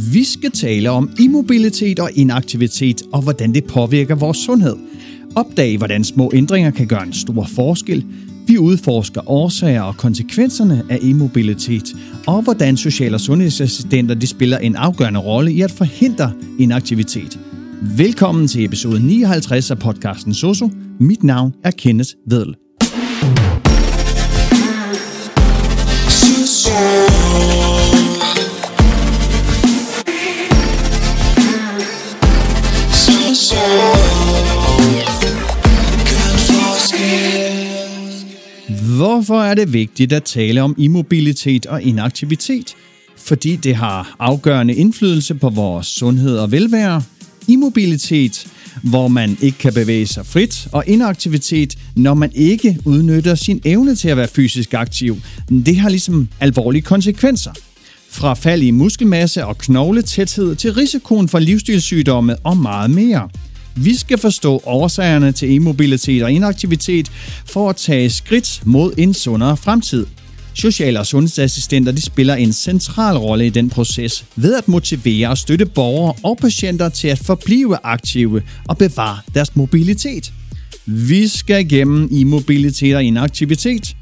Vi skal tale om immobilitet og inaktivitet og hvordan det påvirker vores sundhed. Opdag, hvordan små ændringer kan gøre en stor forskel. Vi udforsker årsager og konsekvenserne af immobilitet, og hvordan social- og sundhedsassistenter de spiller en afgørende rolle i at forhindre inaktivitet. Velkommen til episode 59 af podcasten Soso. Mit navn er Kenneth Vedel. Hvorfor er det vigtigt at tale om immobilitet og inaktivitet? Fordi det har afgørende indflydelse på vores sundhed og velvære. Immobilitet, hvor man ikke kan bevæge sig frit, og inaktivitet, når man ikke udnytter sin evne til at være fysisk aktiv. Det har ligesom alvorlige konsekvenser. Fra fald i muskelmasse og knogletæthed til risikoen for livsstilssygdomme og meget mere. Vi skal forstå årsagerne til immobilitet og inaktivitet for at tage skridt mod en sundere fremtid. Social- og sundhedsassistenter de spiller en central rolle i den proces ved at motivere og støtte borgere og patienter til at forblive aktive og bevare deres mobilitet. Vi skal igennem immobilitet og inaktivitet,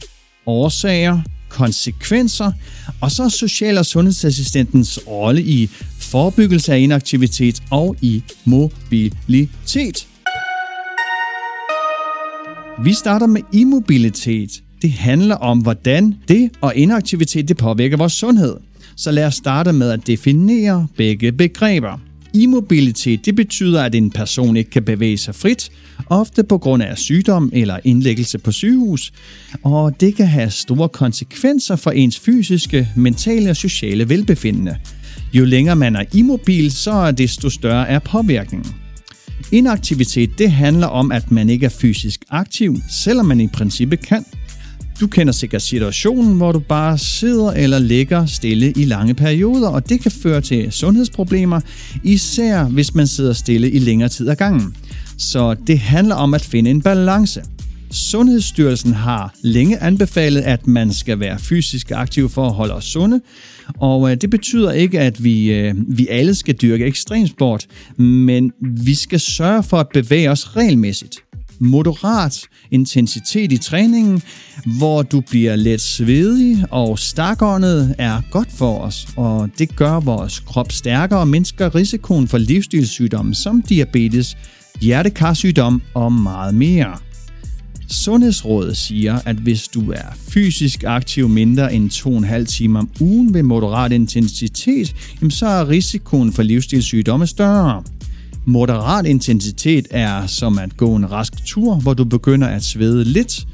årsager, konsekvenser, og så social- og sundhedsassistentens rolle i forebyggelse af inaktivitet og i mobilitet. Vi starter med immobilitet. Det handler om, hvordan det og inaktivitet det påvirker vores sundhed. Så lad os starte med at definere begge begreber. Immobilitet det betyder, at en person ikke kan bevæge sig frit, ofte på grund af sygdom eller indlæggelse på sygehus, og det kan have store konsekvenser for ens fysiske, mentale og sociale velbefindende. Jo længere man er immobil, så desto større er påvirkningen. Inaktivitet det handler om, at man ikke er fysisk aktiv, selvom man i princippet kan. Du kender sikkert situationen, hvor du bare sidder eller ligger stille i lange perioder, og det kan føre til sundhedsproblemer, især hvis man sidder stille i længere tid ad gangen. Så det handler om at finde en balance. Sundhedsstyrelsen har længe anbefalet, at man skal være fysisk aktiv for at holde os sunde, og øh, det betyder ikke, at vi, øh, vi alle skal dyrke ekstremsport, men vi skal sørge for at bevæge os regelmæssigt moderat intensitet i træningen, hvor du bliver let svedig og stakåndet er godt for os, og det gør vores krop stærkere og mindsker risikoen for livsstilssygdomme som diabetes, hjertekarsygdom og meget mere. Sundhedsrådet siger, at hvis du er fysisk aktiv mindre end 2,5 timer om ugen ved moderat intensitet, så er risikoen for livsstilssygdomme større. Moderat intensitet er som at gå en rask tur, hvor du begynder at svede lidt,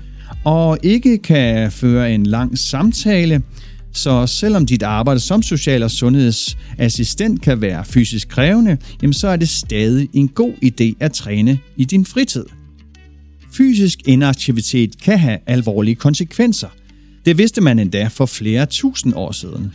og ikke kan føre en lang samtale, så selvom dit arbejde som social- og sundhedsassistent kan være fysisk krævende, jamen så er det stadig en god idé at træne i din fritid. Fysisk inaktivitet kan have alvorlige konsekvenser. Det vidste man endda for flere tusind år siden.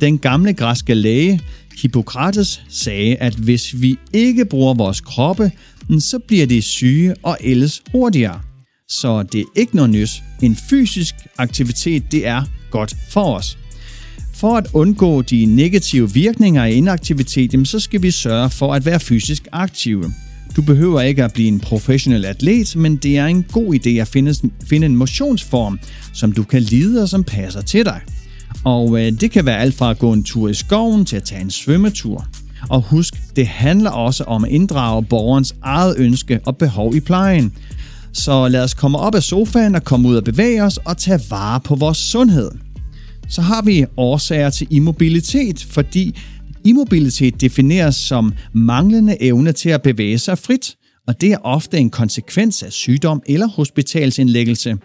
Den gamle græske læge Hippokrates sagde, at hvis vi ikke bruger vores kroppe, så bliver de syge og ældes hurtigere. Så det er ikke noget nys. En fysisk aktivitet, det er godt for os. For at undgå de negative virkninger af inaktivitet, så skal vi sørge for at være fysisk aktive. Du behøver ikke at blive en professionel atlet, men det er en god idé at finde, finde en motionsform, som du kan lide og som passer til dig. Og øh, det kan være alt fra at gå en tur i skoven til at tage en svømmetur. Og husk, det handler også om at inddrage borgerens eget ønske og behov i plejen. Så lad os komme op af sofaen og komme ud og bevæge os og tage vare på vores sundhed. Så har vi årsager til immobilitet, fordi immobilitet defineres som manglende evne til at bevæge sig frit, og det er ofte en konsekvens af sygdom eller hospitalsindlæggelse.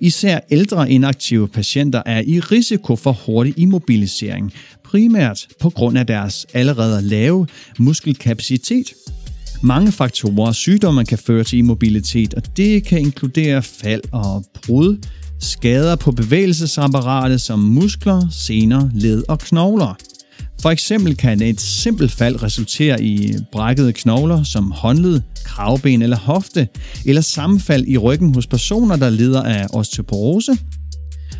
Især ældre inaktive patienter er i risiko for hurtig immobilisering, primært på grund af deres allerede lave muskelkapacitet. Mange faktorer og sygdomme kan føre til immobilitet, og det kan inkludere fald og brud, skader på bevægelsesapparatet som muskler, sener, led og knogler. For eksempel kan et simpelt fald resultere i brækkede knogler som håndled, kravben eller hofte, eller sammenfald i ryggen hos personer, der lider af osteoporose.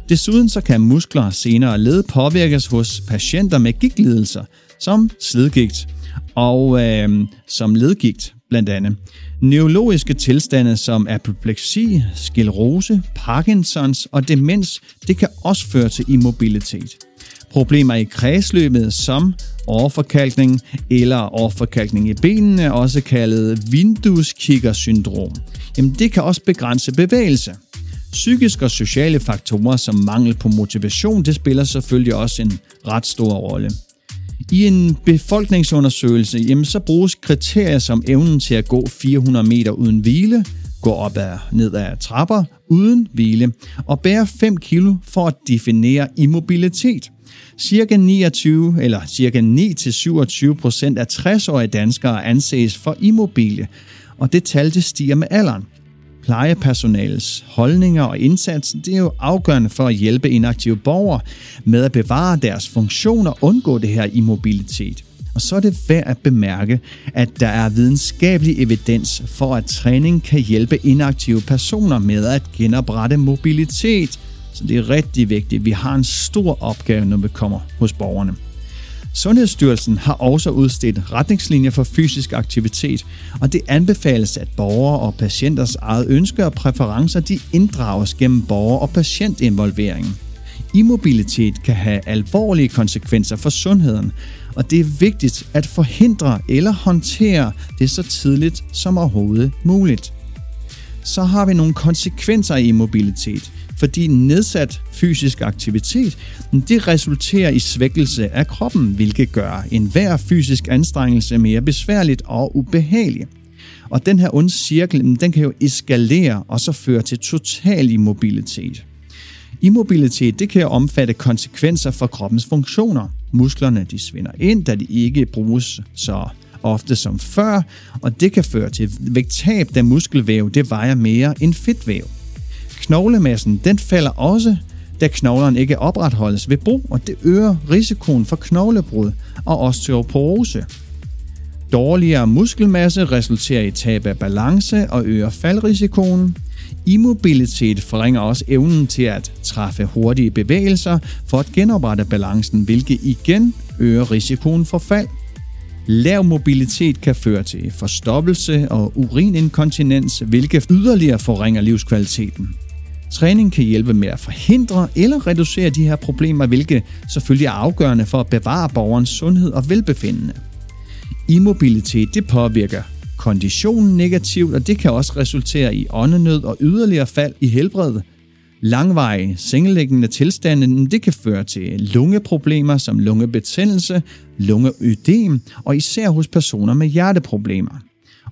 Desuden så kan muskler, sener og led påvirkes hos patienter med gigtlidelser, som slidgigt og øh, som ledgigt blandt andet. Neurologiske tilstande som apopleksi, sklerose, Parkinsons og demens, det kan også føre til immobilitet. Problemer i kredsløbet som overforkalkning eller overforkalkning i benene, også kaldet vindueskikkersyndrom, jamen det kan også begrænse bevægelse. Psykiske og sociale faktorer som mangel på motivation, det spiller selvfølgelig også en ret stor rolle. I en befolkningsundersøgelse jamen, så bruges kriterier som evnen til at gå 400 meter uden hvile, gå op ad ned ad trapper uden hvile og bære 5 kilo for at definere immobilitet. Cirka 29 eller cirka 9-27 procent af 60-årige danskere anses for immobile, og det tal det stiger med alderen. Plejepersonalets holdninger og indsats det er jo afgørende for at hjælpe inaktive borgere med at bevare deres funktion og undgå det her immobilitet. Og så er det værd at bemærke, at der er videnskabelig evidens for, at træning kan hjælpe inaktive personer med at genoprette mobilitet. Så det er rigtig vigtigt. Vi har en stor opgave, når vi kommer hos borgerne. Sundhedsstyrelsen har også udstedt retningslinjer for fysisk aktivitet, og det anbefales, at borgere og patienters eget ønsker og præferencer de inddrages gennem borger- og patientinvolvering. Immobilitet kan have alvorlige konsekvenser for sundheden, og det er vigtigt at forhindre eller håndtere det så tidligt som overhovedet muligt. Så har vi nogle konsekvenser i immobilitet – fordi nedsat fysisk aktivitet, det resulterer i svækkelse af kroppen, hvilket gør enhver fysisk anstrengelse mere besværligt og ubehagelig. Og den her onde cirkel, den kan jo eskalere og så føre til total immobilitet. Immobilitet det kan omfatte konsekvenser for kroppens funktioner. Musklerne de svinder ind, da de ikke bruges så ofte som før, og det kan føre til vægttab, da muskelvæv det vejer mere end fedtvæv. Knoglemassen den falder også, da knoglerne ikke opretholdes ved brug, og det øger risikoen for knoglebrud og osteoporose. Dårligere muskelmasse resulterer i tab af balance og øger faldrisikoen. Immobilitet forringer også evnen til at træffe hurtige bevægelser for at genoprette balancen, hvilket igen øger risikoen for fald. Lav mobilitet kan føre til forstoppelse og urininkontinens, hvilket yderligere forringer livskvaliteten. Træning kan hjælpe med at forhindre eller reducere de her problemer, hvilket selvfølgelig er afgørende for at bevare borgerens sundhed og velbefindende. Immobilitet det påvirker konditionen negativt, og det kan også resultere i åndenød og yderligere fald i helbredet. Langvarige sengeliggende tilstande det kan føre til lungeproblemer som lungebetændelse, lungeødem og især hos personer med hjerteproblemer.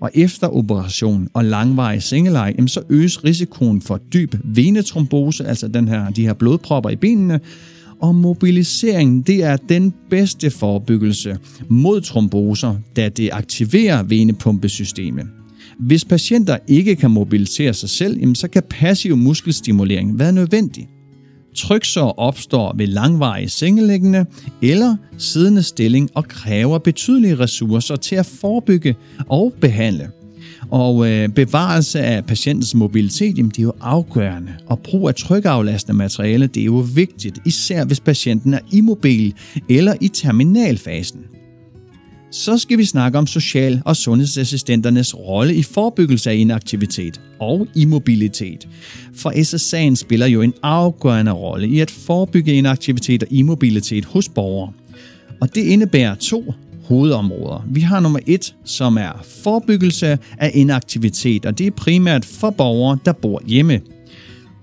Og efter operation og langvarig sengeleje, så øges risikoen for dyb venetrombose, altså den her, de her blodpropper i benene, og mobilisering det er den bedste forebyggelse mod tromboser, da det aktiverer venepumpesystemet. Hvis patienter ikke kan mobilisere sig selv, så kan passiv muskelstimulering være nødvendig. Tryksår opstår ved langvarig sengelæggende eller siddende stilling og kræver betydelige ressourcer til at forebygge og behandle. Og øh, bevarelse af patientens mobilitet, jamen, det er jo afgørende. Og brug af trykaflastende materiale, det er jo vigtigt, især hvis patienten er immobil eller i terminalfasen. Så skal vi snakke om social- og sundhedsassistenternes rolle i forebyggelse af inaktivitet og immobilitet. For SSA'en spiller jo en afgørende rolle i at forebygge inaktivitet og immobilitet hos borgere. Og det indebærer to hovedområder. Vi har nummer et, som er forebyggelse af inaktivitet, og det er primært for borgere, der bor hjemme.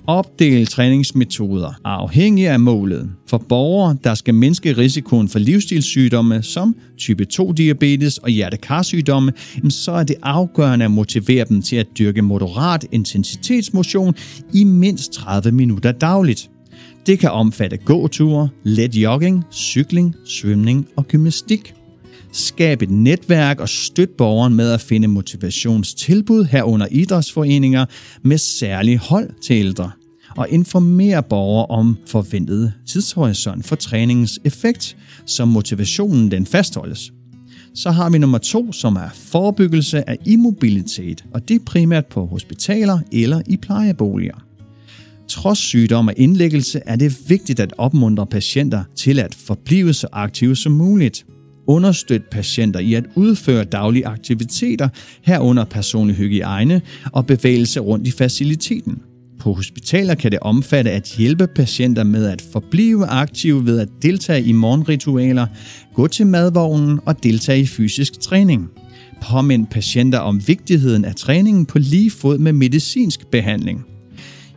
Opdel træningsmetoder afhængig af målet. For borgere, der skal mindske risikoen for livsstilssygdomme som type 2-diabetes og hjertekarsygdomme, så er det afgørende at motivere dem til at dyrke moderat intensitetsmotion i mindst 30 minutter dagligt. Det kan omfatte gåture, let jogging, cykling, svømning og gymnastik. Skab et netværk og støt borgeren med at finde motivationstilbud herunder idrætsforeninger med særlig hold til ældre og informere borgere om forventet tidshorisont for træningens effekt, så motivationen den fastholdes. Så har vi nummer to, som er forebyggelse af immobilitet, og det er primært på hospitaler eller i plejeboliger. Trods sygdom og indlæggelse er det vigtigt at opmuntre patienter til at forblive så aktive som muligt – understøtte patienter i at udføre daglige aktiviteter herunder personlig hygiejne og bevægelse rundt i faciliteten. På hospitaler kan det omfatte at hjælpe patienter med at forblive aktive ved at deltage i morgenritualer, gå til madvognen og deltage i fysisk træning. Påmind patienter om vigtigheden af træningen på lige fod med medicinsk behandling.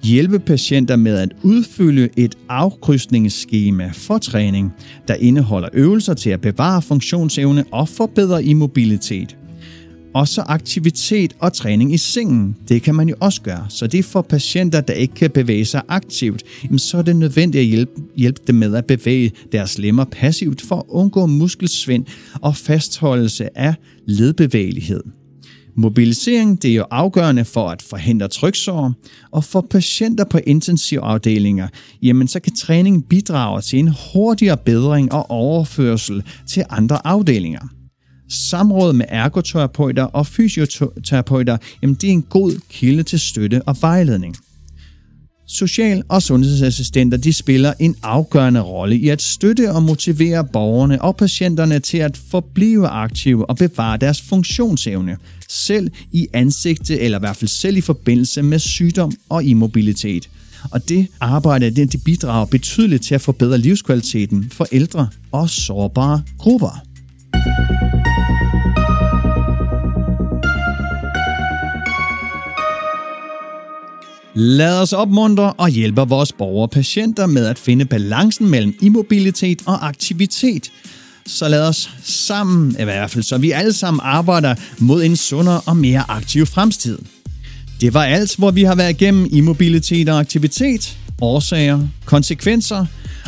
Hjælpe patienter med at udfylde et afkrydsningsskema for træning, der indeholder øvelser til at bevare funktionsevne og forbedre immobilitet. Også aktivitet og træning i sengen, det kan man jo også gøre. Så det er for patienter, der ikke kan bevæge sig aktivt, så er det nødvendigt at hjælpe, hjælpe dem med at bevæge deres lemmer passivt for at undgå muskelsvind og fastholdelse af ledbevægelighed. Mobilisering det er jo afgørende for at forhindre tryksår, og for patienter på intensivafdelinger, jamen så kan træning bidrage til en hurtigere bedring og overførsel til andre afdelinger. Samråd med ergoterapeuter og fysioterapeuter, jamen det er en god kilde til støtte og vejledning. Social- og sundhedsassistenter de spiller en afgørende rolle i at støtte og motivere borgerne og patienterne til at forblive aktive og bevare deres funktionsevne, selv i ansigte eller i hvert fald selv i forbindelse med sygdom og immobilitet. Og det arbejde det, det bidrager betydeligt til at forbedre livskvaliteten for ældre og sårbare grupper. Lad os opmuntre og hjælpe vores borgere og patienter med at finde balancen mellem immobilitet og aktivitet. Så lad os sammen, i hvert fald så vi alle sammen arbejder mod en sundere og mere aktiv fremtid. Det var alt, hvor vi har været igennem immobilitet og aktivitet, årsager, konsekvenser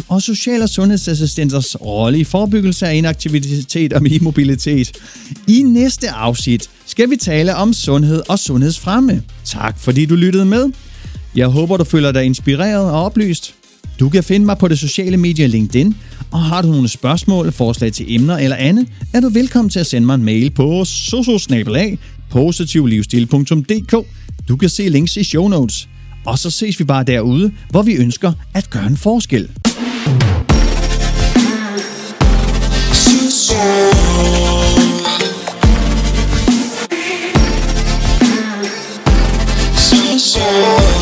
og social- og sundhedsassistenters rolle i forebyggelse af inaktivitet og immobilitet. I næste afsnit skal vi tale om sundhed og sundhedsfremme. Tak fordi du lyttede med. Jeg håber, du føler dig inspireret og oplyst. Du kan finde mig på det sociale medie LinkedIn, og har du nogle spørgsmål, forslag til emner eller andet, er du velkommen til at sende mig en mail på sososnabelag positivlivsstil.dk. Du kan se links i show notes. Og så ses vi bare derude, hvor vi ønsker at gøre en forskel. So